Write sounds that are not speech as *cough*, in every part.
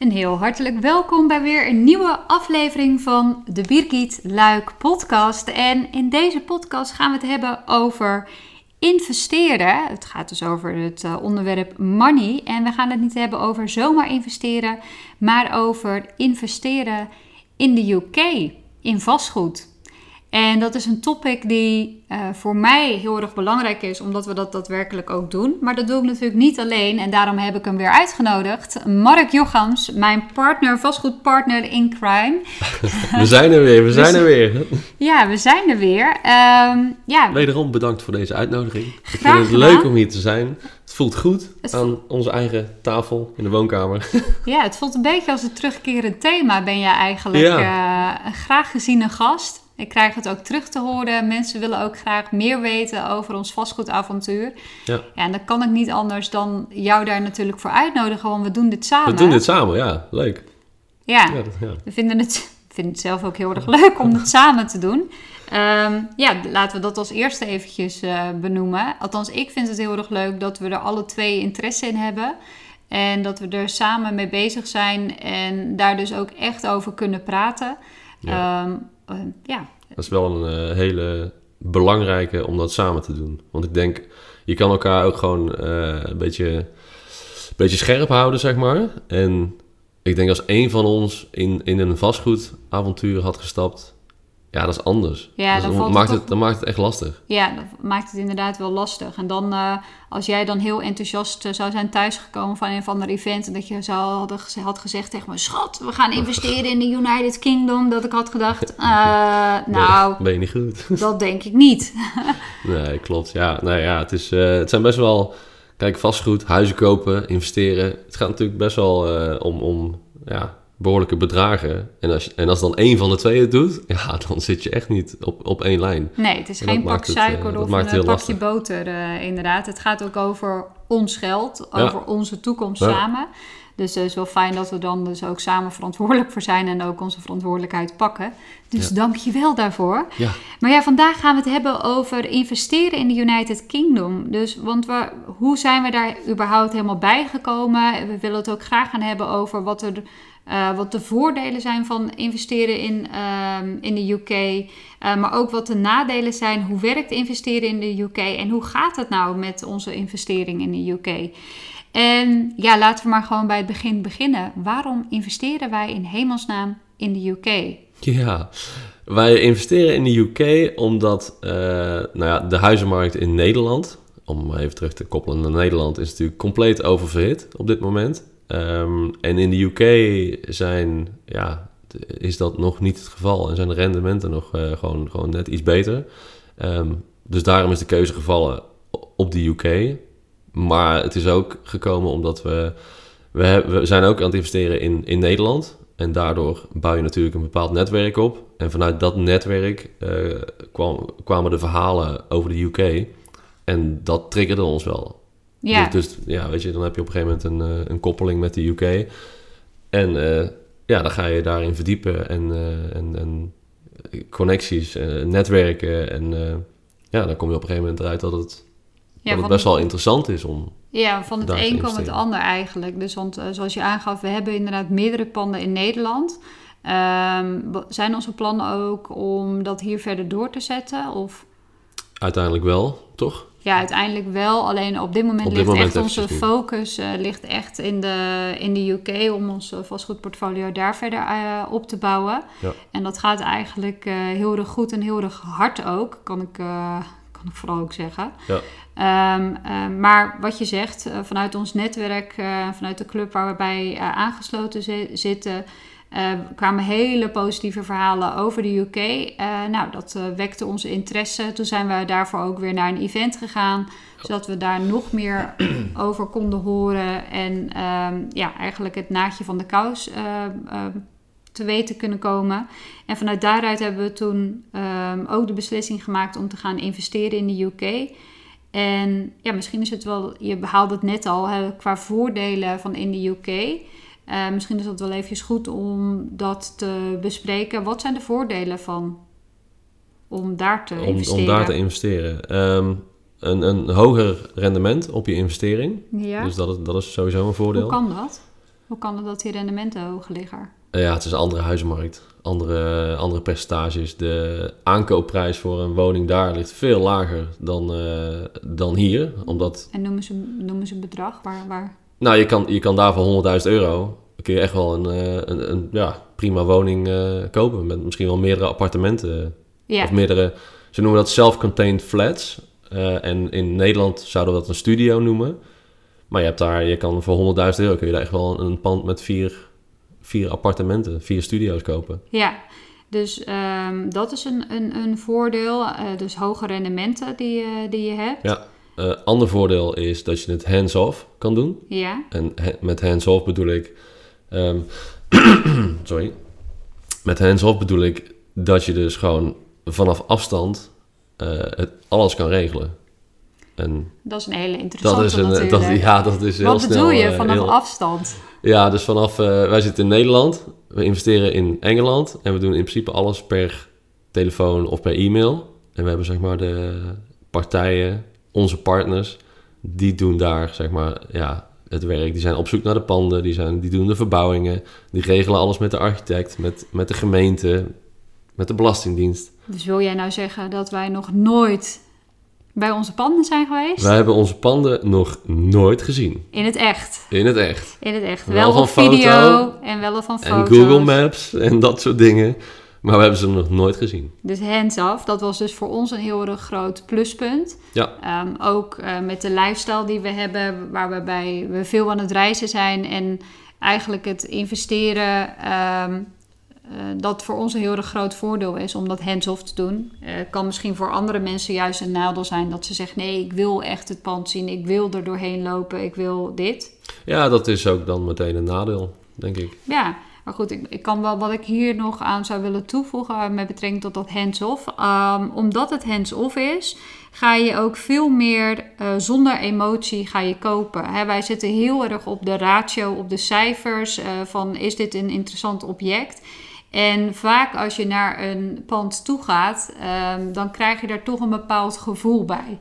Een heel hartelijk welkom bij weer een nieuwe aflevering van de Birgit Luik podcast. En in deze podcast gaan we het hebben over investeren. Het gaat dus over het eh, onderwerp money. En we gaan het niet hebben over zomaar investeren, maar over investeren in de UK, in vastgoed. En dat is een topic die uh, voor mij heel erg belangrijk is, omdat we dat daadwerkelijk ook doen. Maar dat doe ik natuurlijk niet alleen en daarom heb ik hem weer uitgenodigd. Mark Jochams, mijn partner, vastgoedpartner in crime. *laughs* we zijn er weer, we zijn er weer. *laughs* Ja, we zijn er weer. Um, ja. Wederom bedankt voor deze uitnodiging. Graag ik vind het gedaan. leuk om hier te zijn. Het voelt goed het aan onze eigen tafel in de woonkamer. *laughs* Ja, het voelt een beetje als een terugkerend thema. Ben je eigenlijk ja. uh, een graag geziene gast. Ik krijg het ook terug te horen. Mensen willen ook graag meer weten over ons vastgoedavontuur. Ja. ja. En dan kan ik niet anders dan jou daar natuurlijk voor uitnodigen, want we doen dit samen. We doen dit samen, ja. Leuk. Ja, ja, dat, ja. we vinden het, *laughs* vinden het zelf ook heel erg leuk om het *laughs* samen te doen. Um, ja, laten we dat als eerste eventjes uh, benoemen. Althans, ik vind het heel erg leuk dat we er alle twee interesse in hebben. En dat we er samen mee bezig zijn en daar dus ook echt over kunnen praten. Ja. Um, uh, ja. Dat is wel een uh, hele belangrijke om dat samen te doen. Want ik denk, je kan elkaar ook gewoon uh, een, beetje, een beetje scherp houden, zeg maar. En ik denk als een van ons in, in een vastgoedavontuur had gestapt, ja, dat is anders. Ja, dus dan, maakt het, dan maakt het echt lastig. Ja, dat maakt het inderdaad wel lastig. En dan, uh, als jij dan heel enthousiast uh, zou zijn thuisgekomen van een van de event... en dat je zou hadden, had gezegd tegen me... schat, we gaan investeren in de United Kingdom... dat ik had gedacht, *laughs* uh, nou... *laughs* ben je niet goed. *laughs* dat denk ik niet. nee, klopt. Ja, nou ja, het, is, het zijn best wel... Kijk, vastgoed, huizen kopen, investeren. Het gaat natuurlijk best wel om, om ja, behoorlijke bedragen. En als, en als dan één van de twee het doet, *laughs* ja, dan zit je echt niet op, op één lijn. Nee, het is geen pak suiker uh, of een pakje lastig. boter, uh, inderdaad. Het gaat ook over ons geld, over onze toekomst ja. samen. Dus het is wel fijn dat we dan dus ook samen verantwoordelijk voor zijn en ook onze verantwoordelijkheid pakken. Dus ja. dank je wel daarvoor. Ja. Maar ja, vandaag gaan we het hebben over investeren in de United Kingdom. Dus, want we, hoe zijn we daar überhaupt helemaal bijgekomen? We willen het ook graag gaan hebben over wat er uh, wat de voordelen zijn van investeren in, um, in de UK. Uh, maar ook wat de nadelen zijn. Hoe werkt investeren in de UK? En hoe gaat het nou met onze investering in de UK? En ja, laten we maar gewoon bij het begin beginnen. Waarom investeren wij in hemelsnaam in de UK? Ja, wij investeren in de UK omdat uh, nou ja, de huizenmarkt in Nederland, om even terug te koppelen naar Nederland, is natuurlijk compleet oververhit op dit moment. Um, en in de UK zijn, ja, is dat nog niet het geval en zijn de rendementen nog uh, gewoon, gewoon net iets beter. Um, dus daarom is de keuze gevallen op de UK. Maar het is ook gekomen omdat we, we, hebben, we zijn ook aan het investeren in, in Nederland. En daardoor bouw je natuurlijk een bepaald netwerk op. En vanuit dat netwerk kwam, kwamen de verhalen over de UK. En dat triggerde ons wel. Ja. Dus, dus, ja, weet je, dan heb je op een gegeven moment een, uh, een koppeling met de UK. En uh, ja, dan ga je daarin verdiepen en, uh, en, en connecties, netwerken. En ja, dan kom je op een gegeven moment eruit dat het, ja, dat het best wel interessant is om. Ja, van het een kwam het ander eigenlijk. Dus want zoals je aangaf, we hebben inderdaad meerdere panden in Nederland. Um, zijn onze plannen ook om dat hier verder door te zetten? Of? Uiteindelijk wel, toch? Ja, uiteindelijk wel. Alleen op dit moment op dit ligt moment echt onze focus uh, ligt echt in de, in de UK om ons vastgoedportfolio daar verder uh, op te bouwen. Ja. En dat gaat eigenlijk uh, heel erg goed en heel erg hard ook, kan ik, kan ik vooral ook zeggen. Ja. Um, maar wat je zegt, vanuit ons netwerk, vanuit de club waar we bij aangesloten zitten, uh, kwamen hele positieve verhalen over de UK. Uh, eh, nou, dat uh, wekte onze interesse. Toen zijn we daarvoor ook weer naar een event gegaan, zodat we daar nog meer *clears throat* over konden horen en um, ja, eigenlijk het naadje van de kous te weten kunnen komen. En vanuit daaruit hebben we toen um, ook de beslissing gemaakt om te gaan investeren in de UK. En ja, misschien is het wel, je behaalde het net al, hè, qua voordelen van in de UK. Uh, misschien is het wel eventjes goed om dat te bespreken. Wat zijn de voordelen van om daar te om, investeren? Om daar te investeren. Um, een, een hoger rendement op je investering. Ja. Dus dat is, dat is sowieso een voordeel. Hoe kan dat? Hoe kan het dat die rendementen hoog liggen? ja, het is een andere huizenmarkt. Andere, andere percentages. De aankoopprijs voor een woning daar ligt veel lager dan, dan hier. Omdat... En noemen ze, noemen ze een bedrag? Waar, waar... Nou, je kan, je kan daar voor 100.000 euro kun je echt wel een, een, een ja, prima woning kopen. Met misschien wel meerdere appartementen. Ja. Of meerdere, ze noemen dat self-contained flats. Uh, en in Nederland zouden we dat een studio noemen. Maar je hebt daar, je kan voor 100.000 euro kun je daar echt wel een pand met vier, vier appartementen, vier studio's kopen. Ja, dus um, dat is een, een, een voordeel. Uh, dus hoge rendementen die, uh, die je hebt. Ja. Uh, ander voordeel is dat je het hands-off kan doen. Ja. En met hands-off bedoel ik. Um, *clears throat* sorry. Met hands-off bedoel ik dat je dus gewoon vanaf afstand uh, het alles kan regelen. En dat is een hele interessante dat is een, dat, Ja, dat is heel Wat snel. Bedoel je eh, vanaf afstand? Ja, dus vanaf... Uh, wij zitten in Nederland. We investeren in Engeland. En we doen in principe alles per telefoon of per e-mail. En we hebben zeg maar de partijen, onze partners... die doen daar zeg maar ja, het werk. Die zijn op zoek naar de panden. Die, zijn, die doen de verbouwingen. Die regelen alles met de architect, met, met de gemeente, met de Belastingdienst. Dus wil jij nou zeggen dat wij nog nooit bij onze panden zijn geweest? Wij hebben onze panden nog nooit gezien. In het echt? In het echt. In het echt. Wel, van video en wel van foto's. En Google Maps en dat soort dingen. Maar we hebben ze nog nooit gezien. Dus hands off, dat was dus voor ons een heel erg groot pluspunt. Ja. Um, ook uh, met de lifestyle die we hebben, waarbij we veel aan het reizen zijn en eigenlijk het investeren um, uh, dat voor ons een heel erg groot voordeel is om dat hands-off te doen. Uh, kan misschien voor andere mensen juist een nadeel zijn dat ze zeggen: nee, ik wil echt het pand zien, ik wil er doorheen lopen, ik wil dit. Ja, dat is ook dan meteen een nadeel, denk ik. Ja, maar goed, ik, ik kan wel wat ik hier nog aan zou willen toevoegen met betrekking tot dat hands-off. Um, omdat het hands-off is, ga je ook veel meer uh, zonder emotie ga je kopen. Wij zitten heel erg op de ratio, op de cijfers uh, van is dit een interessant object. En vaak als je naar een pand toe gaat, um, dan krijg je daar toch een bepaald gevoel bij.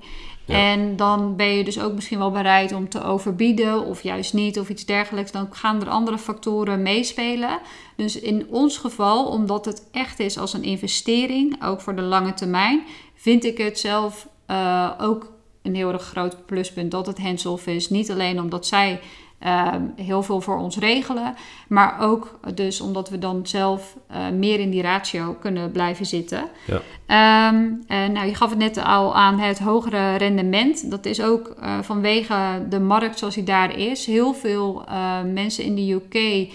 En dan ben je dus ook misschien wel bereid om te overbieden of juist niet of iets dergelijks. Dan gaan er andere factoren meespelen. Dus in ons geval, omdat het echt is als een investering, ook voor de lange termijn, vind ik het zelf uh, ook een heel erg groot pluspunt dat het hands-off is. Niet alleen omdat zij uh, heel veel voor ons regelen. Maar ook dus omdat we dan zelf uh, meer in die ratio kunnen blijven zitten. Ja. Um, en nou, je gaf het net al aan het hogere rendement. Dat is ook uh, vanwege de markt zoals die daar is. Heel veel mensen in de UK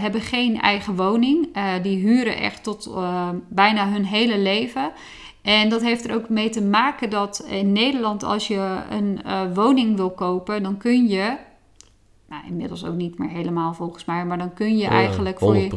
hebben geen eigen woning. die huren echt tot bijna hun hele leven. En dat heeft er ook mee te maken dat in Nederland, als je een woning wil kopen, dan kun je nou, inmiddels ook niet meer helemaal volgens mij. Maar dan kun je eigenlijk 100%. voor je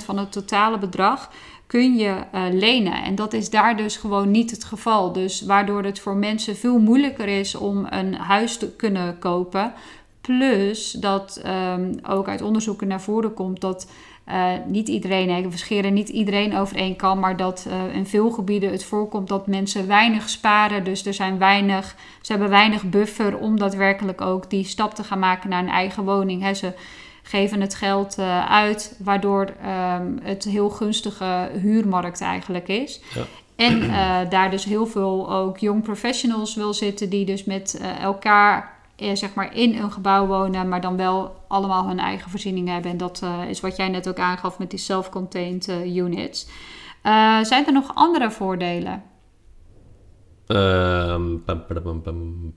100% van het totale bedrag kun je uh, lenen. En dat is daar dus gewoon niet het geval. Dus waardoor het voor mensen veel moeilijker is om een huis te kunnen kopen. Plus dat um, ook uit onderzoeken naar voren komt dat uh, niet iedereen, we scheren niet iedereen over één kam, maar dat uh, in veel gebieden het voorkomt dat mensen weinig sparen. Dus er zijn weinig, ze hebben weinig buffer om daadwerkelijk ook die stap te gaan maken naar een eigen woning. Ze geven het geld uh, uit, waardoor um, het heel gunstige huurmarkt eigenlijk is. Ja. En daar dus heel veel ook young professionals wil zitten die dus met elkaar eh, zeg maar in een gebouw wonen, maar dan wel allemaal hun eigen voorzieningen hebben. En dat uh, is wat jij net ook aangaf met die self-contained uh, units. Uh, zijn er nog andere voordelen? Um, pam, pam, pam,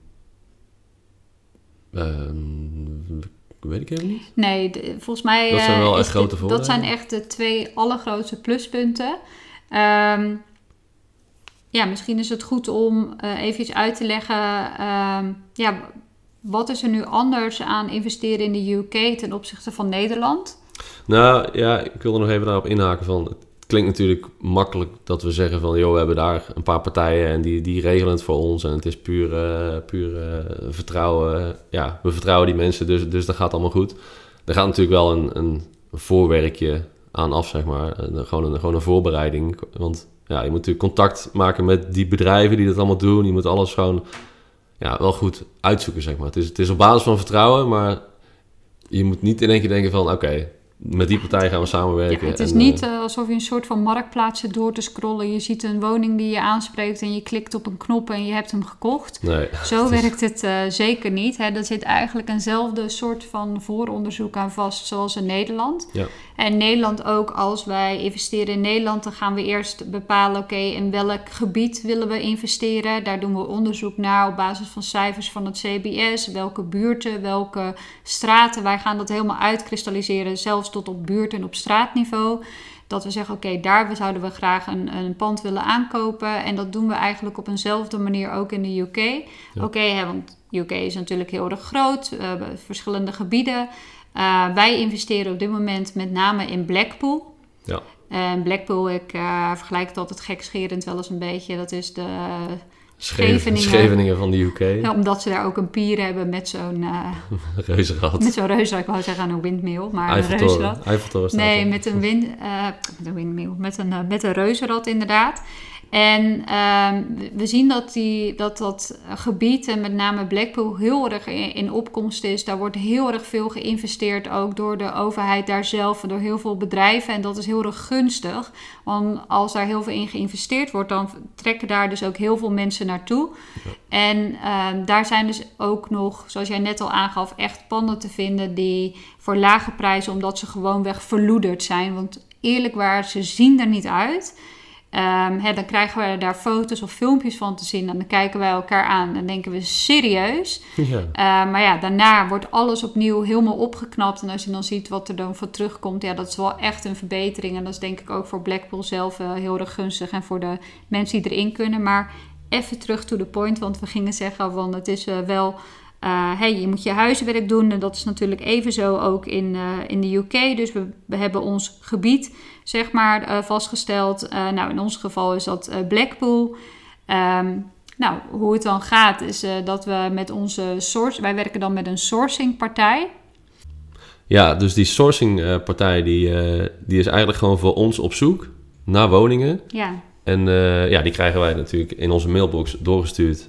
um, weet ik even niet. Nee, de, volgens mij... Dat zijn wel echt grote voordelen. Dat zijn echt de twee allergrootste pluspunten. Um, ja, misschien is het goed om even uit te leggen... ja, wat is er nu anders aan investeren in de UK ten opzichte van Nederland? Nou ja, ik wil er nog even daarop inhaken van... Het klinkt natuurlijk makkelijk dat we zeggen van... joh, we hebben daar een paar partijen en die, die regelen het voor ons... en het is puur, uh, puur uh, vertrouwen. Ja, we vertrouwen die mensen, dus, dus dat gaat allemaal goed. Er gaat natuurlijk wel een, een voorwerkje aan af, zeg maar. Gewoon een, gewoon een voorbereiding. Want ja, je moet natuurlijk contact maken met die bedrijven die dat allemaal doen. Je moet alles gewoon ja, wel goed uitzoeken, zeg maar. Het is, het is op basis van vertrouwen, maar je moet niet in één keer denken van... oké, met die partij gaan we samenwerken. Ja, het is niet uh, alsof je een soort van marktplaats zit door te scrollen. Je ziet een woning die je aanspreekt en je klikt op een knop en je hebt hem gekocht. Nee, Zo *laughs* werkt het uh, zeker niet. Hè. Er zit eigenlijk eenzelfde soort van vooronderzoek aan vast zoals in Nederland. Ja. En Nederland ook, als wij investeren in Nederland, dan gaan we eerst bepalen, oké, in welk gebied willen we investeren. Daar doen we onderzoek naar op basis van cijfers van het CBS. Welke buurten, welke straten. Wij gaan dat helemaal uitkristalliseren, zelfs tot op buurt- en op straatniveau. Dat we zeggen, oké, daar zouden we graag een, een pand willen aankopen. En dat doen we eigenlijk op eenzelfde manier ook in de UK. Oké, want UK is natuurlijk heel erg groot, uh, verschillende gebieden. Uh, wij investeren op dit moment met name in Blackpool. Ja. En Blackpool, ik uh, vergelijk het altijd gekscherend wel eens een beetje. Dat is de Scheveningen. Scheveningen van de UK. Ja, omdat ze daar ook een pier hebben met zo'n... Uh, *laughs* reuzenrad. Met zo'n reuzenrad. Ik wou zeggen een windmill, maar een reuzenrad. Eiffeltoren Nee, met een, wind, uh, met een windmill. Met een, met een reuzenrad inderdaad. En uh, we zien dat, die, dat dat gebied, en met name Blackpool, heel erg in, in, opkomst is. Daar wordt heel erg veel geïnvesteerd, ook door de overheid daar zelf, door heel veel bedrijven. En dat is heel erg gunstig, want als daar heel veel in geïnvesteerd wordt, dan trekken daar dus ook heel veel mensen naartoe. Ja. En uh, daar zijn dus ook nog, zoals jij net al aangaf, echt panden te vinden die voor lage prijzen, omdat ze gewoonweg verloederd zijn. Want eerlijk waar, ze zien er niet uit. Um, hè, dan krijgen we daar foto's of filmpjes van te zien. En dan kijken wij elkaar aan en denken we serieus. Ja. Uh, maar ja, daarna wordt alles opnieuw helemaal opgeknapt. En als je dan ziet wat er dan voor terugkomt, ja, dat is wel echt een verbetering. En dat is denk ik ook voor Blackpool zelf uh, heel erg gunstig. En voor de mensen die erin kunnen. Maar even terug to the point, want we gingen zeggen van het is uh, wel... Uh, hey, je moet je huiswerk doen en dat is natuurlijk even zo ook in, uh, in de UK. Dus we, we hebben ons gebied zeg maar uh, vastgesteld. nou, in ons geval is dat Blackpool. Um, nou, hoe het dan gaat is dat we met onze source... Wij werken dan met een sourcingpartij. Ja, dus die sourcingpartij die, die is eigenlijk gewoon voor ons op zoek naar woningen. Ja. En ja, die krijgen wij natuurlijk in onze mailbox doorgestuurd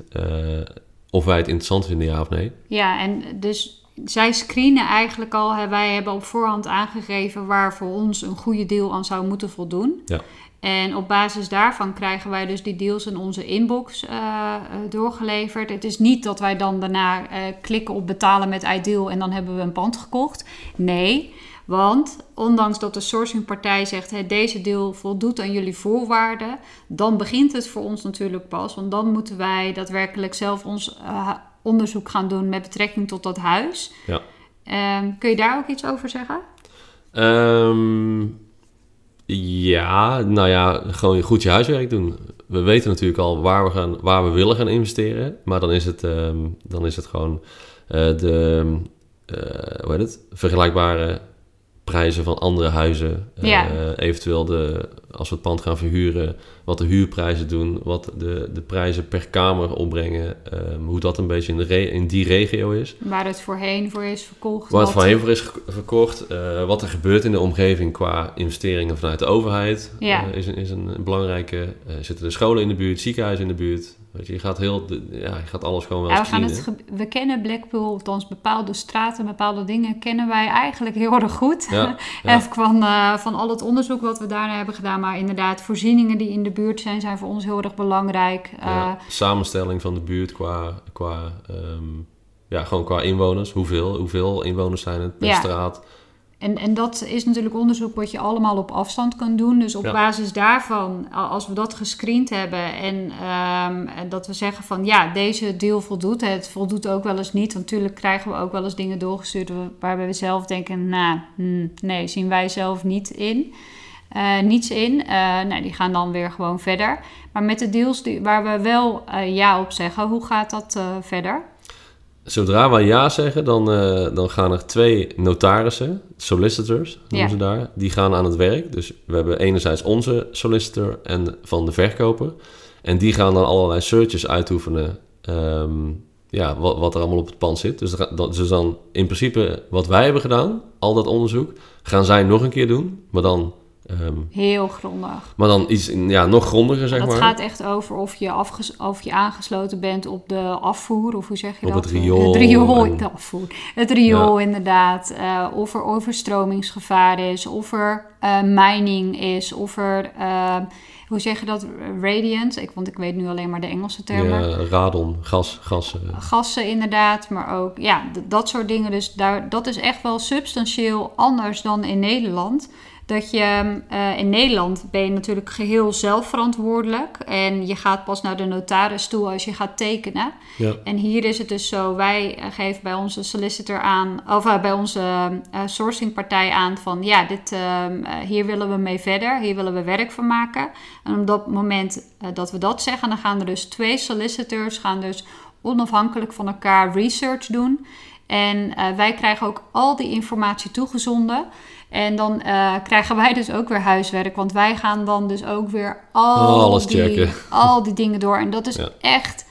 of wij het interessant vinden, ja of nee. Ja, en dus zij screenen eigenlijk al. Wij hebben op voorhand aangegeven waar voor ons een goede deal aan zou moeten voldoen. Ja. En op basis daarvan krijgen wij dus die deals in onze inbox uh, doorgeleverd. Het is niet dat wij dan daarna uh, klikken op betalen met Ideal en dan hebben we een pand gekocht. Nee, want ondanks dat de sourcingpartij zegt: hey, deze deal voldoet aan jullie voorwaarden, dan begint het voor ons natuurlijk pas. Want dan moeten wij daadwerkelijk zelf ons uh, onderzoek gaan doen met betrekking tot dat huis. Ja. Um, kun je daar ook iets over zeggen? Um, ja, nou ja, gewoon goed je huiswerk doen. We weten natuurlijk al waar we, gaan, waar we willen gaan investeren. Maar dan is het, um, dan is het gewoon uh, de uh, hoe heet het? vergelijkbare prijzen van andere huizen. Ja. Uh, eventueel de, als we het pand gaan verhuren, wat de huurprijzen doen, wat de, de prijzen per kamer opbrengen, um, hoe dat een beetje in, de re in die regio is. Waar het voorheen voor is verkocht. Waar het voorheen voor is verkocht, uh, wat er gebeurt in de omgeving qua investeringen vanuit de overheid ja. uh, is, een, is een belangrijke. zitten de scholen in de buurt, ziekenhuizen in de buurt. Weet je, je gaat heel, ja, je gaat alles gewoon wel ja, we, gaan het we kennen Blackpool, althans bepaalde straten, bepaalde dingen kennen wij eigenlijk heel erg goed. Ja, *laughs* van, uh, van al het onderzoek wat we daarna hebben gedaan. Maar inderdaad, voorzieningen die in de buurt zijn, zijn voor ons heel erg belangrijk. Uh, ja, samenstelling van de buurt qua, qua, um, ja, gewoon qua inwoners. Hoeveel, hoeveel inwoners zijn het per straat? En, en dat is natuurlijk onderzoek wat je allemaal op afstand kan doen. Dus op Ja. basis daarvan, als we dat gescreend hebben en, ehm, en dat we zeggen van ja, deze deal voldoet. Het voldoet ook wel eens niet. Want natuurlijk krijgen we ook wel eens dingen doorgestuurd waarbij we zelf denken, nou, hmm, nee, zien wij zelf niet in. Eh, niets in. Eh, nou, die gaan dan weer gewoon verder. Maar met de deals die, waar we wel eh, ja op zeggen, hoe gaat dat verder? Zodra wij ja zeggen, dan, dan gaan er twee notarissen, solicitors noemen Ja. ze daar, die gaan aan het werk. Dus we hebben enerzijds onze solicitor en van de verkoper. En die gaan dan allerlei searches uitoefenen, ehm, ja, wat, wat er allemaal op het pand zit. Dus, dat- dus dan in principe wat wij hebben gedaan, al dat onderzoek, gaan zij nog een keer doen. Maar dan Ehm, Heel grondig. Maar dan iets ja, nog grondiger, zeg dat maar. Het gaat echt over of je, afges of je aangesloten bent op de afvoer, of hoe zeg je op dat? het riool. Het riool, en... de afvoer. Het riool, inderdaad. Uh, of er overstromingsgevaar is, of er uh, mining is, of er... Uh, hoe zeg je dat? Radiant. Ik, want ik weet nu alleen maar de Engelse termen. Ja, radon, gas, gassen. Gassen inderdaad, maar ook ja, dat soort dingen. Dus daar, dat is echt wel substantieel anders dan in Nederland. Dat je uh, in Nederland ben je natuurlijk geheel zelfverantwoordelijk. En je gaat pas naar de notaris toe als je gaat tekenen. Ja. En hier is het dus zo: wij geven bij onze solicitor aan, of uh, bij onze uh, sourcingpartij aan van ja, dit, hier willen we mee verder, hier willen we werk van maken. En op dat moment dat we dat zeggen, dan gaan er dus twee solicitors gaan dus onafhankelijk van elkaar research doen. En wij krijgen ook al die informatie toegezonden. En dan uh, krijgen wij dus ook weer huiswerk. Want wij gaan dan dus ook weer al, Alles die, checken. al die dingen door. En dat is Ja. echt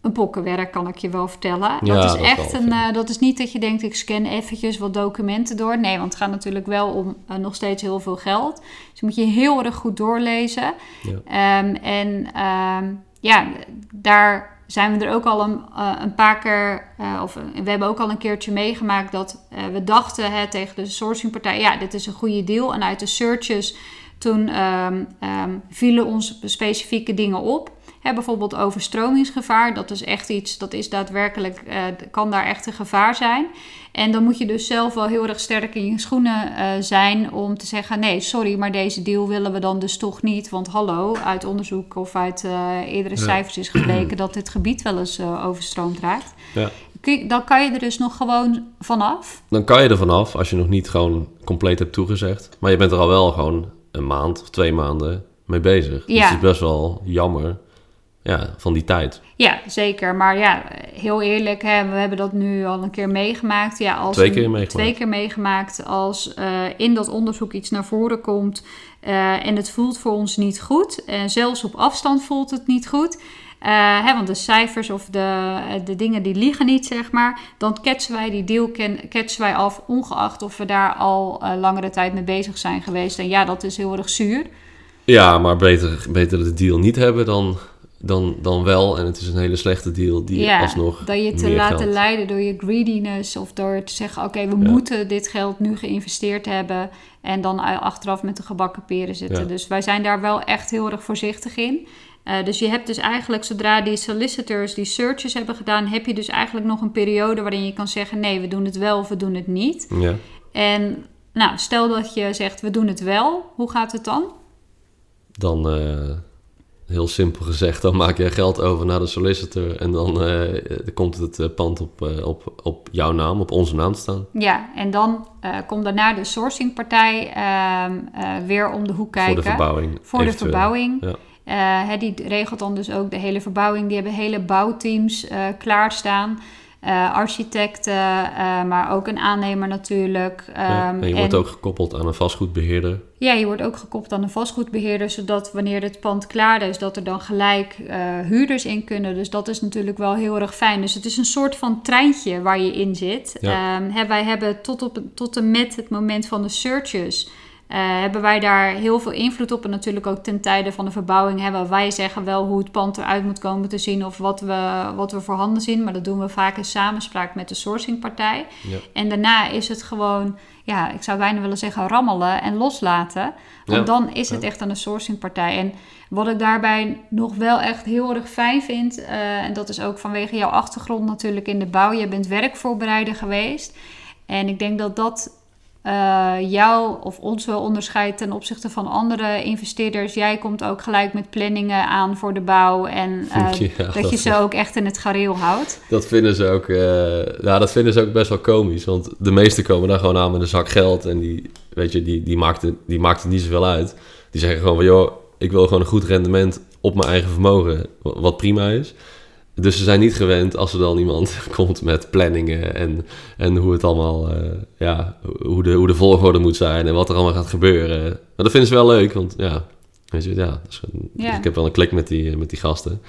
een pokkenwerk, kan ik je wel vertellen. Ja, dat is dat echt wel, een. eh, dat is niet dat je denkt, ik scan eventjes wat documenten door. Nee, want het gaat natuurlijk wel om eh, nog steeds heel veel geld. Dus moet je heel erg goed doorlezen. Ja. Ehm, en ehm, ja, daar zijn we er ook al een, uh, een paar keer, uh, of we hebben ook al een keertje meegemaakt dat uh, we dachten hè, tegen de sourcingpartij, ja, dit is een goede deal. En uit de searches toen um, um, vielen ons specifieke dingen op. Hè, bijvoorbeeld overstromingsgevaar, dat is echt iets, dat is daadwerkelijk, uh, kan daar echt een gevaar zijn. En dan moet je dus zelf wel heel erg sterk in je schoenen uh, zijn om te zeggen: nee, sorry, maar deze deal willen we dan dus toch niet. Want hallo, uit onderzoek of uit uh, eerdere Ja. cijfers is gebleken dat dit gebied wel eens overstroomd raakt. Ja. Dan kan je er dus nog gewoon vanaf. Dan kan je er vanaf als je nog niet gewoon compleet hebt toegezegd. Maar je bent er al wel gewoon een maand of twee maanden mee bezig. Dus Ja. het is best wel jammer ja, van die tijd. Ja, zeker. Maar ja, heel eerlijk, hè, we hebben dat nu al een keer meegemaakt. Ja, als Twee keer meegemaakt. Twee keer meegemaakt. Als eh, in dat onderzoek iets naar voren komt eh, en het voelt voor ons niet goed. En zelfs op afstand voelt het niet goed. Eh, hè, want de cijfers of de, de dingen die liegen niet, zeg maar. Dan ketsen wij die deal ketsen wij af, ongeacht of we daar al eh, langere tijd mee bezig zijn geweest. En ja, dat is heel erg zuur. Ja, maar beter, beter de deal niet hebben dan, dan, dan wel. En het is een hele slechte deal die ja, alsnog dat je te laten geld- leiden door je greediness of door te zeggen: oké, we Ja. moeten dit geld nu geïnvesteerd hebben en dan achteraf met de gebakken peren zitten. Ja. Dus wij zijn daar wel echt heel erg voorzichtig in. Eh, dus je hebt dus eigenlijk, zodra die solicitors die searches hebben gedaan, heb je dus eigenlijk nog een periode waarin je kan zeggen: nee, we doen het wel of we doen het niet. Ja. En nou, stel dat je zegt: we doen het wel, hoe gaat het dan? Dan, eh, heel simpel gezegd, dan maak je geld over naar de solicitor. En dan eh, komt het pand op, op, op jouw naam, op onze naam te staan. Ja, en dan komt daarna de sourcingpartij ehm, eh, weer om de hoek kijken. Voor de verbouwing. Voor de verbouwing. Ja. Eh, die regelt dan dus ook de hele verbouwing. Die hebben hele bouwteams eh, klaarstaan. Eh, architecten, maar ook een aannemer natuurlijk. Ja, Ehm, en je wordt ook gekoppeld aan een vastgoedbeheerder. ja, je wordt ook gekoppeld aan een vastgoedbeheerder, zodat wanneer het pand klaar is, dat er dan gelijk huurders in kunnen. Dus dat is natuurlijk wel heel erg fijn. Dus het is een soort van treintje waar je in zit. Ja. Ehm, hè, wij hebben tot, op, tot en met het moment van de searches. Eh, hebben wij daar heel veel invloed op. En natuurlijk ook ten tijde van de verbouwing hebben wij zeggen wel hoe het pand eruit moet komen te zien of wat we, wat we voorhanden zien. Maar dat doen we vaak in samenspraak met de sourcingpartij. Ja. En daarna is het gewoon, ja, ik zou bijna willen zeggen rammelen en loslaten. Want Ja, dan is het ja. echt aan de sourcingpartij. En wat ik daarbij nog wel echt heel erg fijn vind, eh, en dat is ook vanwege jouw achtergrond natuurlijk in de bouw. Je bent werkvoorbereider geweest. En ik denk dat dat eh, jou of ons wel onderscheidt ten opzichte van andere investeerders. Jij komt ook gelijk met planningen aan voor de bouw en *laughs* eh, Ja, dat, dat- je ze ook echt in het gareel houdt. Dat vinden ze ook, ja, dat vinden ze ook best wel komisch. Want de meesten komen daar gewoon aan met een zak geld. En die, weet je, die, die, maakt het, die maakt het niet zoveel uit. Die zeggen gewoon van, joh, ik wil gewoon een goed rendement op mijn eigen vermogen. wa- Wat prima is. Dus ze zijn niet gewend als er dan iemand *laughs* komt met planningen en, en hoe het allemaal, eh, ja, hoe de, hoe de volgorde moet zijn en wat er allemaal gaat gebeuren. Maar dat vinden ze wel leuk, want ja, weet je, ja, Ja. ik heb wel een klik met die, met die gasten.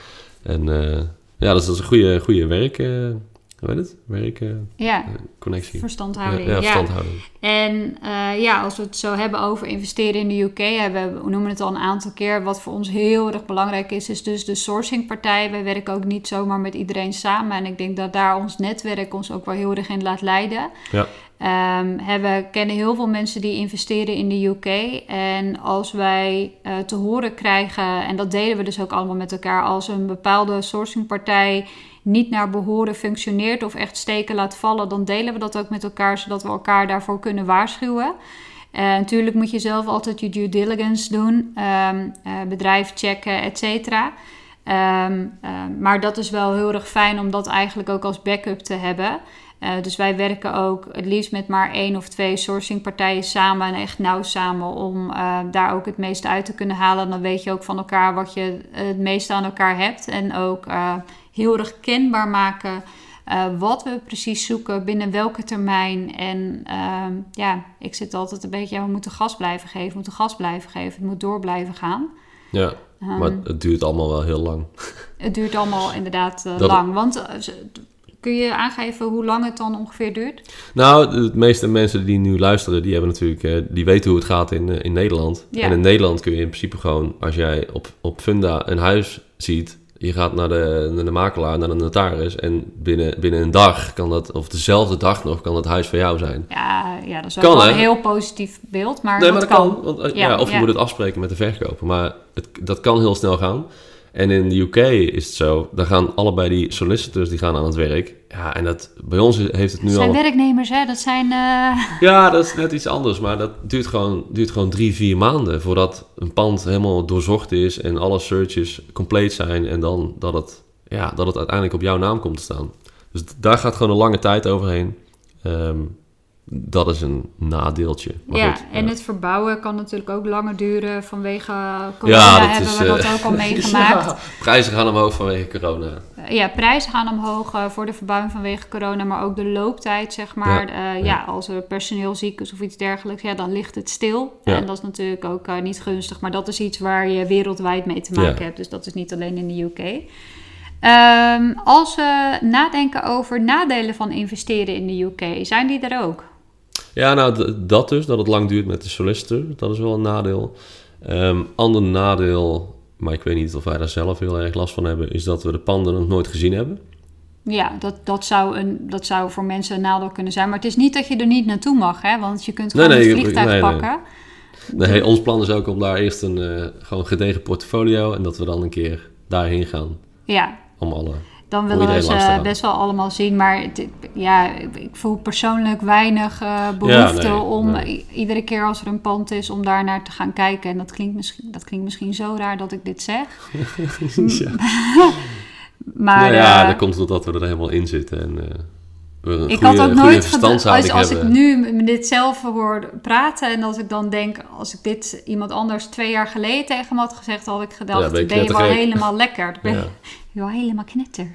En eh, ja, dat is, dat is een goede, goede werk, eh, hoe heet het? Werk, ja. connectie. Verstandhouding. Ja, ja verstandhouding. En ja, als we het zo hebben over investeren in de UK, hebben we noemen het al een aantal keer. Wat voor ons heel erg belangrijk is, is dus de sourcingpartij. Wij werken ook niet zomaar met iedereen samen. En ik denk dat daar ons netwerk ons ook wel heel erg in laat leiden. Ja. Um, we kennen heel veel mensen die investeren in de UK. En als wij uh, te horen krijgen, en dat delen we dus ook allemaal met elkaar, als een bepaalde sourcingpartij niet naar behoren functioneert of echt steken laat vallen, dan delen we dat ook met elkaar, zodat we elkaar daarvoor kunnen waarschuwen. Uh, natuurlijk moet je zelf altijd je due diligence doen, um, uh, bedrijf checken, et cetera. Um, maar dat is wel heel erg fijn om dat eigenlijk ook als backup te hebben. Uh, dus wij werken ook het liefst met maar één of twee sourcingpartijen samen en echt nauw samen om uh, daar ook het meeste uit te kunnen halen. Dan weet je ook van elkaar wat je het meeste aan elkaar hebt en ook uh, heel erg kenbaar maken wat we precies zoeken, binnen welke termijn. En ehm, ja, ik zit altijd een beetje, ja, we moeten gas blijven geven, we moeten gas blijven geven, het moet door blijven gaan. Ja, um, maar het duurt allemaal wel heel lang. *laughs* Het duurt allemaal inderdaad lang, want Kun je aangeven hoe lang het dan ongeveer duurt? Nou, de meeste mensen die nu luisteren, die hebben natuurlijk, eh, die weten hoe het gaat in, eh, in Nederland. En in Nederland kun je in principe gewoon, als jij op, op Funda een huis ziet, je gaat naar de, naar de makelaar, naar de notaris en binnen, binnen een dag kan dat, of dezelfde dag nog, kan het huis van jou zijn. Ja, ja dat is wel een heel positief beeld, maar nee, dat, maar dat kan. Want, eh, ja, of je moet het afspreken met de verkoper, maar het, dat kan heel snel gaan. En in de UK is het zo, dan gaan allebei die solicitors die gaan aan het werk. Ja, en dat, bij ons heeft het nu dat al... zijn werknemers, hè? Dat zijn... Uh... *laughs* Ja, dat is net iets anders. Maar dat duurt gewoon, duurt gewoon drie, vier maanden... voordat een pand helemaal doorzocht is... en alle searches compleet zijn... en dan dat het, ja, dat het uiteindelijk op jouw naam komt te staan. Dus daar gaat gewoon een lange tijd overheen. Um, dat is een nadeeltje. Maar ja, goed, en het verbouwen kan natuurlijk ook langer duren vanwege corona. Ja, dat hebben is, we dat uh, ook al *laughs* meegemaakt. Ja, prijzen gaan omhoog vanwege corona. ja, prijzen gaan omhoog uh, voor de verbouwing vanwege corona, maar ook de looptijd, zeg maar. Ja, uh, ja. als er personeel ziek is of iets dergelijks, ja, dan ligt het stil. En dat is natuurlijk ook niet gunstig, maar dat is iets waar je wereldwijd mee te maken hebt. Dus dat is niet alleen in de UK. Um, als we nadenken over nadelen van investeren in de UK, zijn die er ook? Ja, nou, dat dus, dat het lang duurt met de solicitor, dat is wel een nadeel. Um, ander nadeel, maar ik weet niet of wij daar zelf heel erg last van hebben, is dat we de panden nog nooit gezien hebben. Ja, dat, dat, zou een, dat zou voor mensen een nadeel kunnen zijn. Maar het is niet dat je er niet naartoe mag, hè? want je kunt gewoon nee, nee, het vliegtuig nee, pakken. Nee, ons plan is ook om daar eerst een uh, gewoon gedegen portfolio en dat we dan een keer daarheen gaan. Ja. Om alle dan willen we ze best wel allemaal zien. Maar ja, ik voel persoonlijk weinig uh, behoefte om iedere keer als er een pand is om daar naar te gaan kijken. En dat klinkt misschien, dat klinkt misschien zo raar dat ik dit zeg. *laughs* ja. *laughs* maar, ja, uh, dat komt omdat we er helemaal in zitten. En, uh, ik had ook nooit als, als ik nu dit zelf hoor praten en als ik dan denk, als ik dit iemand anders twee jaar geleden tegen me had gezegd, had ik gedacht, ja, ben, ben je wel helemaal lekker. Ben, ja wel helemaal knetter.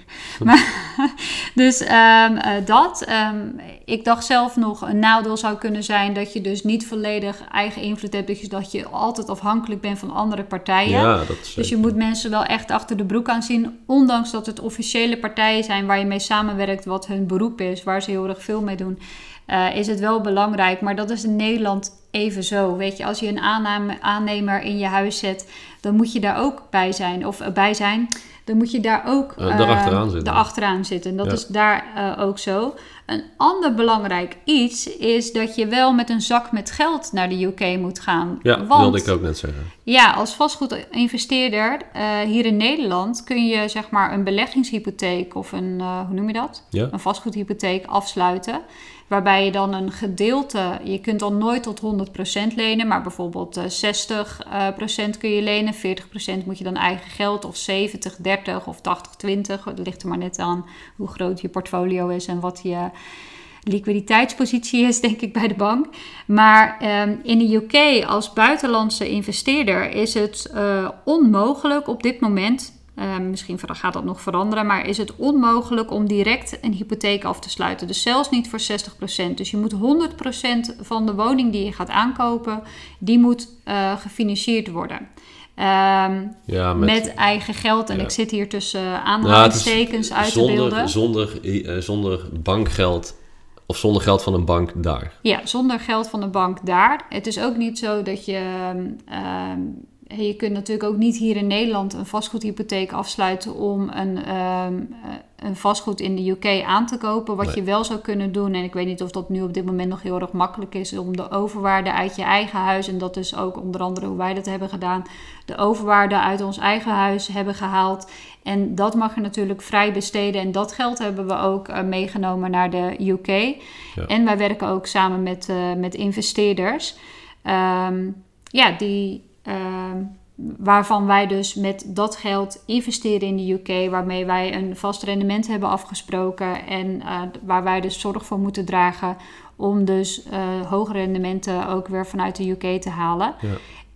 maar, *laughs* dus um, dat. Um, ik dacht zelf nog, een nadeel zou kunnen zijn dat je dus niet volledig eigen invloed hebt. Dus dat je altijd afhankelijk bent van andere partijen. Ja, dat is dus je moet mensen wel echt achter de broek aan zien. Ondanks dat het officiële partijen zijn waar je mee samenwerkt, wat hun beroep is, waar ze heel erg veel mee doen. Uh, is het wel belangrijk. Maar dat is in Nederland even zo. Weet je, als je een aanname, aannemer in je huis zet, dan moet je daar ook bij zijn. Of uh, bij zijn dan moet je daar ook uh, achteraan zitten. zitten. En dat is daar uh, ook zo. Een ander belangrijk iets is dat je wel met een zak met geld naar de UK moet gaan. Ja, dat wilde ik ook net zeggen. Ja, als vastgoedinvesteerder uh, hier in Nederland kun je zeg maar een beleggingshypotheek of een, hoe noem je dat? Ja. Een vastgoedhypotheek afsluiten. Waarbij je dan een gedeelte, je kunt dan nooit tot 100% lenen, maar bijvoorbeeld 60% uh, kun je lenen, 40% moet je dan eigen geld, of 70, 30 of 80, 20. Dat ligt er maar net aan hoe groot je portfolio is en wat je liquiditeitspositie is, denk ik, bij de bank. Maar um, in de UK als buitenlandse investeerder is het uh, onmogelijk op dit moment uh, misschien gaat dat nog veranderen, maar is het onmogelijk om direct een hypotheek af te sluiten. Dus zelfs niet voor 60%. Dus je moet 100% van de woning die je gaat aankopen, die moet uh, gefinancierd worden. Ehm, ja, met, eigen geld. En ik zit hier tussen aanhalingstekens nou, uit zonder, te beelden. Zonder, uh, zonder bankgeld of zonder geld van een bank daar. Ja, zonder geld van een bank daar. Het is ook niet zo dat je... Ehm, je kunt natuurlijk ook niet hier in Nederland een vastgoedhypotheek afsluiten om een, ehm, eh, een vastgoed in de UK aan te kopen. Wat je wel zou kunnen doen, en ik weet niet of dat nu op dit moment nog heel erg makkelijk is, om de overwaarde uit je eigen huis, en dat is ook onder andere hoe wij dat hebben gedaan, de overwaarde uit ons eigen huis hebben gehaald. En dat mag je natuurlijk vrij besteden. En dat geld hebben we ook uh, meegenomen naar de UK. Ja. En wij werken ook samen met, uh, met investeerders. Um, ja, die Ehm, waarvan wij dus met dat geld investeren in de UK, waarmee wij een vast rendement hebben afgesproken en uh, waar wij dus zorg voor moeten dragen om dus uh, hoge rendementen ook weer vanuit de UK te halen. Ja.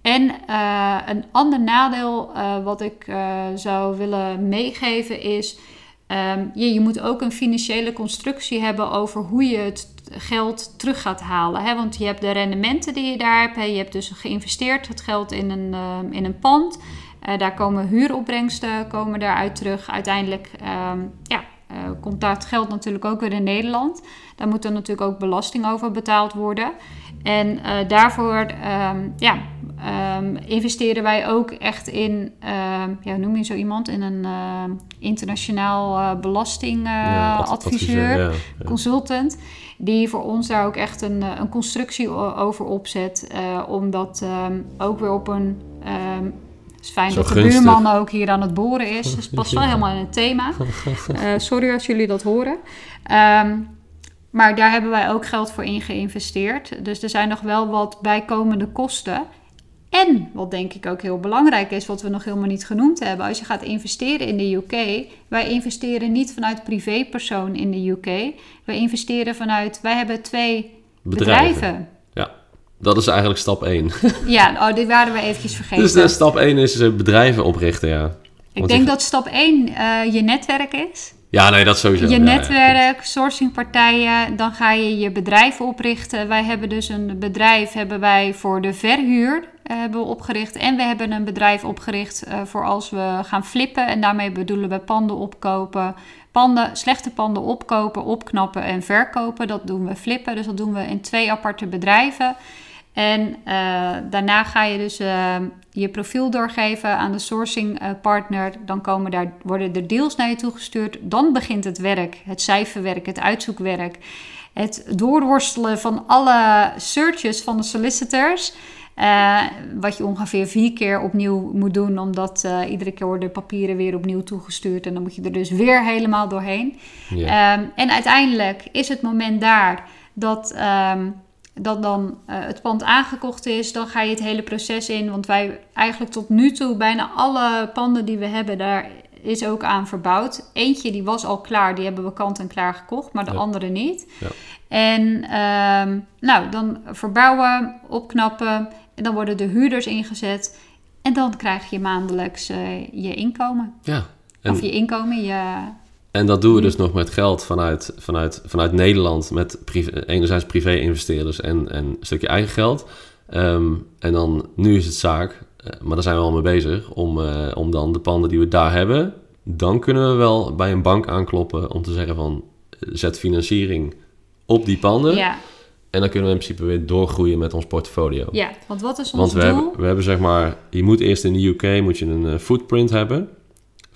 En uh, een ander nadeel wat ik zou willen meegeven is, um, je, je moet ook een financiële constructie hebben over hoe je het geld terug gaat halen. Hè? Want je hebt de rendementen die je daar hebt. Hè? Je hebt dus geïnvesteerd het geld in een, uh, in een pand. Uh, daar komen huuropbrengsten komen daaruit terug. Uiteindelijk uh, ja, eh, komt dat geld natuurlijk ook weer in Nederland. Daar moet er natuurlijk ook belasting over betaald worden. En eh, daarvoor ehm, ja, um, investeren wij ook echt in, ja, noem je zo iemand, in een internationaal belastingadviseur, ja, consultant die voor ons daar ook echt een, een constructie over opzet. Om dat um, ook weer op een. Het is fijn dat de buurman ook hier aan het boren is. Dus *laughs* het past wel helemaal in het thema. Uh, *laughs* sorry als jullie dat horen. Um, maar daar hebben wij ook geld voor in geïnvesteerd. Dus er zijn nog wel wat bijkomende kosten. En wat denk ik ook heel belangrijk is, wat we nog helemaal niet genoemd hebben, als je gaat investeren in de UK, wij investeren niet vanuit privépersoon in de UK. Wij investeren vanuit, wij hebben twee bedrijven. Ja, dat is eigenlijk stap 1. *laughs* ja, oh, dit waren we eventjes vergeten. Dus de stap 1 is eh, bedrijven oprichten, ja. Ik denk dat stap 1 uh, eh, je netwerk is. Ja, nee, dat sowieso. Je netwerk, sourcingpartijen, dan ga je je bedrijf oprichten. Wij hebben dus een bedrijf hebben wij voor de verhuur uh, hebben we opgericht. En we hebben een bedrijf opgericht uh, voor als we gaan flippen. En daarmee bedoelen we panden opkopen. Panden, slechte panden opkopen, opknappen en verkopen. Dat doen we flippen. Dus dat doen we in twee aparte bedrijven. En uh, daarna ga je dus uh, je profiel doorgeven aan de sourcing uh, partner. Dan komen daar, worden er deals naar je toegestuurd. Dan begint het werk, het cijferwerk, het uitzoekwerk. Het doorworstelen van alle searches van de solicitors. wat je ongeveer vier keer opnieuw moet doen, omdat iedere keer worden papieren weer opnieuw toegestuurd. En dan moet je er dus weer helemaal doorheen. Yeah. Um, en uiteindelijk is het moment daar dat. Um, dat dan uh, het pand aangekocht is, dan ga je het hele proces in. Want wij eigenlijk tot nu toe, bijna alle panden die we hebben, daar is ook aan verbouwd. Eentje die was al klaar, die hebben we kant en klaar gekocht, maar de andere niet. Ja. En uh, nou, dan verbouwen, opknappen en dan worden de huurders ingezet. En dan krijg je maandelijks uh, je inkomen. Ja. En... Of je inkomen, je en dat doen we dus nog met geld vanuit, vanuit, vanuit Nederland, met privé, enerzijds privé-investeerders en, en een stukje eigen geld. Ehm, en dan, nu is het zaak, eh, maar daar zijn we al mee bezig, om, uh, om dan de panden die we daar hebben, dan kunnen we wel bij een bank aankloppen om te zeggen van, zet financiering op die panden. Ja. En dan kunnen we in principe weer doorgroeien met ons portfolio. Ja, want wat is ons want we doel? Hebben, we hebben zeg maar, je moet eerst in de UK moet je een eh, footprint hebben.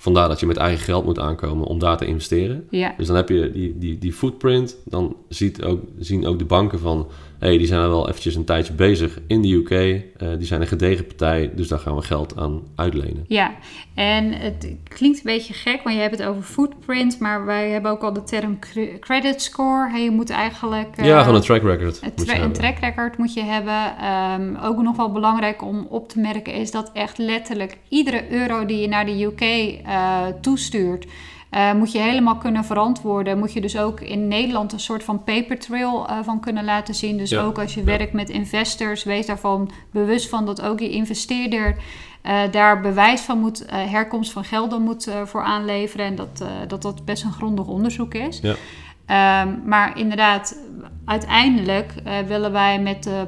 Vandaar dat je met eigen geld moet aankomen om daar te investeren. Ja. Dus dan heb je die, die, die footprint. Dan ziet ook, zien ook de banken van hey, die zijn er wel eventjes een tijdje bezig in de UK. Uh, eh, die zijn een gedegen partij, dus daar gaan we geld aan uitlenen. Ja, en het klinkt een beetje gek, want je hebt het over footprint, maar wij hebben ook al de term credit score. Hey, je moet eigenlijk... Uh, ja, gewoon een track record. Een, tra een track record moet je hebben. Um, ook nog wel belangrijk om op te merken is dat echt letterlijk iedere euro die je naar de UK uh, eh, toestuurt... Uh, moet je helemaal kunnen verantwoorden. Moet je dus ook in Nederland een soort van paper trail uh, van kunnen laten zien. Dus ook als je werkt met investors, wees daarvan bewust van dat ook je investeerder uh, daar bewijs van moet, herkomst van gelden moet voor aanleveren. En dat, dat dat best een grondig onderzoek is. Ja. Um, maar inderdaad, uiteindelijk willen wij met de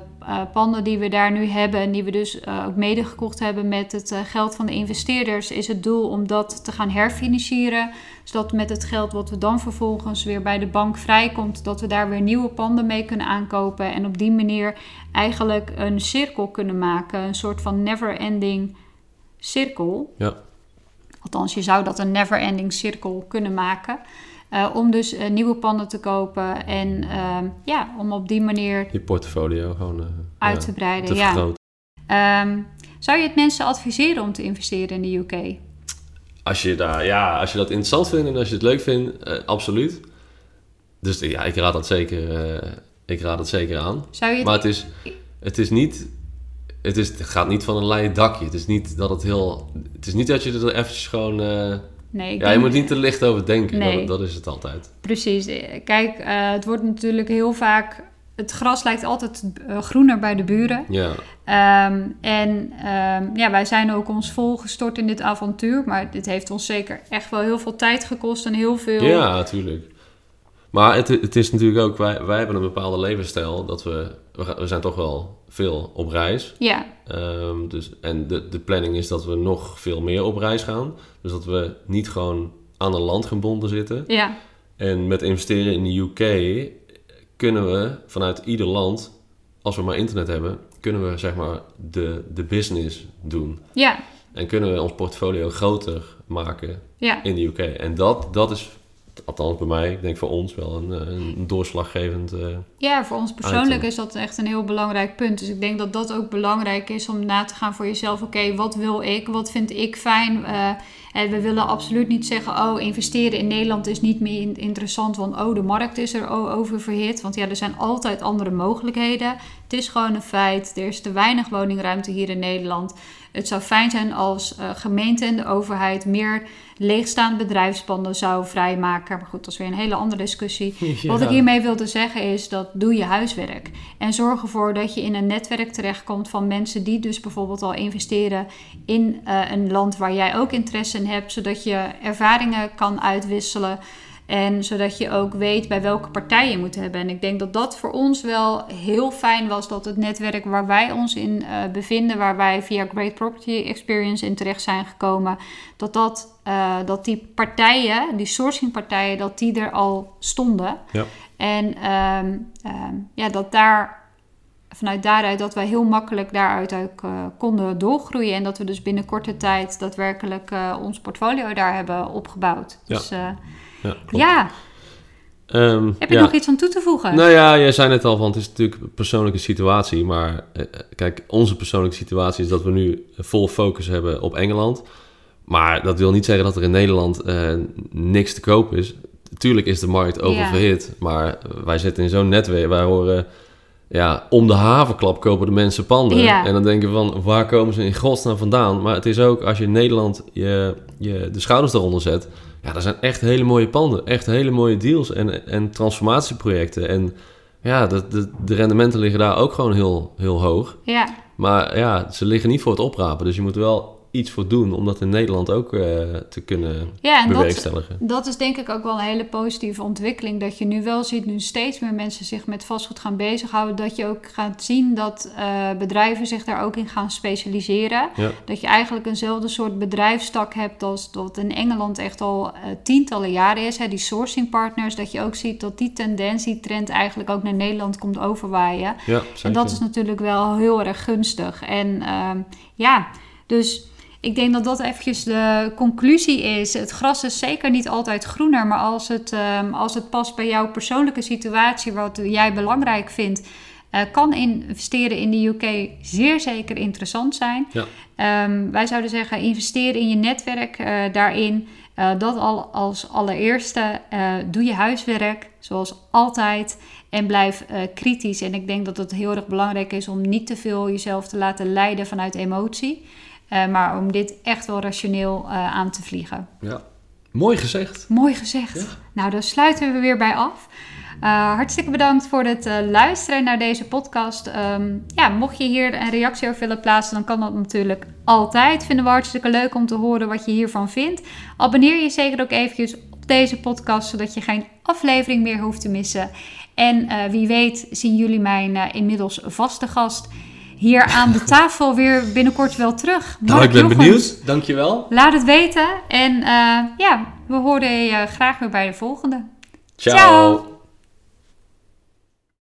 panden die we daar nu hebben en die we dus ook mede gekocht hebben met het geld van de investeerders, is het doel om dat te gaan herfinancieren. Zodat met het geld wat we dan vervolgens weer bij de bank vrijkomt, dat we daar weer nieuwe panden mee kunnen aankopen. En op die manier eigenlijk een cirkel kunnen maken. Een soort van never-ending cirkel. Ja. Althans, je zou dat een never-ending cirkel kunnen maken. Uh, om dus uh, nieuwe panden te kopen en uh, ja, om op die manier... Je portfolio gewoon eh, uit te breiden. Te ja. Um, zou je het mensen adviseren om te investeren in de UK? Als je, daar, ja, als je dat interessant vindt en als je het leuk vindt, absoluut. Dus ja, ik raad dat zeker, ik raad dat zeker aan. Zou je maar het is, het is niet het, is, het gaat niet van een leien dakje. Het is niet dat het heel. Het is niet dat je er eventjes gewoon. Nee, ja, je moet niet te licht over denken. Nee. Dat, dat, is het altijd. Precies. Kijk, uh, het wordt natuurlijk heel vaak. Het gras lijkt altijd uh, groener bij de buren. Ja. Um, en um, ja, wij zijn ook ons volgestort in dit avontuur. Maar dit heeft ons zeker echt wel heel veel tijd gekost en heel veel. Ja, natuurlijk. Maar het, het is natuurlijk ook, wij, wij hebben een bepaalde levensstijl dat we, we, zijn toch wel veel op reis. Ja. Um, dus, en de, de planning is dat we nog veel meer op reis gaan. Dus dat we niet gewoon aan een land gebonden zitten. Ja. En met investeren in de UK kunnen we vanuit ieder land, als we maar internet hebben, kunnen we zeg maar de, de business doen. Ja. En kunnen we ons portfolio groter maken ja. in de UK. En dat, dat is althans bij mij, ik denk voor ons wel een, eh, een doorslaggevend. Uh, ja, voor ons persoonlijk is dat echt een heel belangrijk punt. Dus ik denk dat dat ook belangrijk is om na te gaan voor jezelf. Oké, wat wil ik? Wat vind ik fijn? Uh, en we willen absoluut niet zeggen: oh, investeren in Nederland is niet meer interessant, want oh, de markt is er oververhit. Want ja, er zijn altijd andere mogelijkheden. Het is gewoon een feit. Er is te weinig woningruimte hier in Nederland. Het zou fijn zijn als uh, gemeente en de overheid meer leegstaande bedrijfspanden zou vrijmaken. Maar goed, dat is weer een hele andere discussie. *laughs* Wat ik hiermee wilde zeggen is dat doe je huiswerk. En zorg ervoor dat je in een netwerk terechtkomt van mensen die dus bijvoorbeeld al investeren in uh, een land waar jij ook interesse in hebt. Zodat je ervaringen kan uitwisselen. En zodat je ook weet bij welke partij je moet hebben. En ik denk dat dat voor ons wel heel fijn was. Dat het netwerk waar wij ons in uh, bevinden, waar wij via Great Property Experience in terecht zijn gekomen, dat, dat, uh, dat die partijen, die sourcing partijen, dat die er al stonden. Ja. En um, um, ja, dat daar vanuit daaruit dat wij heel makkelijk daaruit ook uh, konden doorgroeien. En dat we dus binnen korte tijd daadwerkelijk ons portfolio daar hebben opgebouwd. Ja. Dus ja. ja. Um, Heb je nog iets aan toe te voegen? Nou ja, jij zei net al van het is natuurlijk een persoonlijke situatie. Maar kijk, onze persoonlijke situatie is dat we nu vol focus hebben op Engeland. Maar dat wil niet zeggen dat er in Nederland niks te koop is. Tuurlijk is de markt oververhit. Ja. Maar wij zitten in zo'n netwerk. Wij horen ja, om de havenklap kopen de mensen panden. Ja. En dan denken we van, waar komen ze in godsnaam vandaan? Maar het is ook, als je in Nederland je, je de schouders eronder zet... Ja, dat zijn echt hele mooie panden. Echt hele mooie deals en, en transformatieprojecten. En ja, de, de, de rendementen liggen daar ook gewoon heel, heel hoog. Ja. Maar ja, ze liggen niet voor het oprapen. Dus je moet wel iets voor doen om dat in Nederland ook uh, te kunnen ja, en bewerkstelligen. Dat, dat is denk ik ook wel een hele positieve ontwikkeling. Dat je nu wel ziet, nu steeds meer mensen zich met vastgoed gaan bezighouden. Dat je ook gaat zien dat uh, bedrijven zich daar ook in gaan specialiseren. Ja. Dat je eigenlijk eenzelfde soort bedrijfstak hebt als dat in Engeland echt al uh, tientallen jaren is. Hè, die sourcing partners. Dat je ook ziet dat die tendens, die trend eigenlijk ook naar Nederland komt overwaaien. Ja, en dat is natuurlijk wel heel erg gunstig. En ehm, ja, dus ik denk dat dat eventjes de conclusie is. Het gras is zeker niet altijd groener, maar als het, um, als het past bij jouw persoonlijke situatie, wat jij belangrijk vindt, uh, kan investeren in de UK zeer zeker interessant zijn. Ja. Um, wij zouden zeggen, investeer in je netwerk uh, daarin. Uh, dat al als allereerste. doe je huiswerk, zoals altijd. En blijf kritisch. En ik denk dat het heel erg belangrijk is om niet te veel jezelf te laten leiden vanuit emotie. Uh, maar om dit echt wel rationeel uh, aan te vliegen. Ja, mooi gezegd. Mooi gezegd. Ja. Nou, daar sluiten we weer bij af. Uh, hartstikke bedankt voor het luisteren naar deze podcast. Um, ja, mocht je hier een reactie over willen plaatsen, dan kan dat natuurlijk altijd. Vinden we hartstikke leuk om te horen wat je hiervan vindt. Abonneer je zeker ook eventjes deze podcast, zodat je geen aflevering meer hoeft te missen. En uh, wie weet zien jullie mijn inmiddels vaste gast hier aan de tafel weer binnenkort wel terug. nou, ik ben benieuwd. Dankjewel. Laat het weten. En uh, ja, we horen je graag weer bij de volgende. Ciao. Ciao.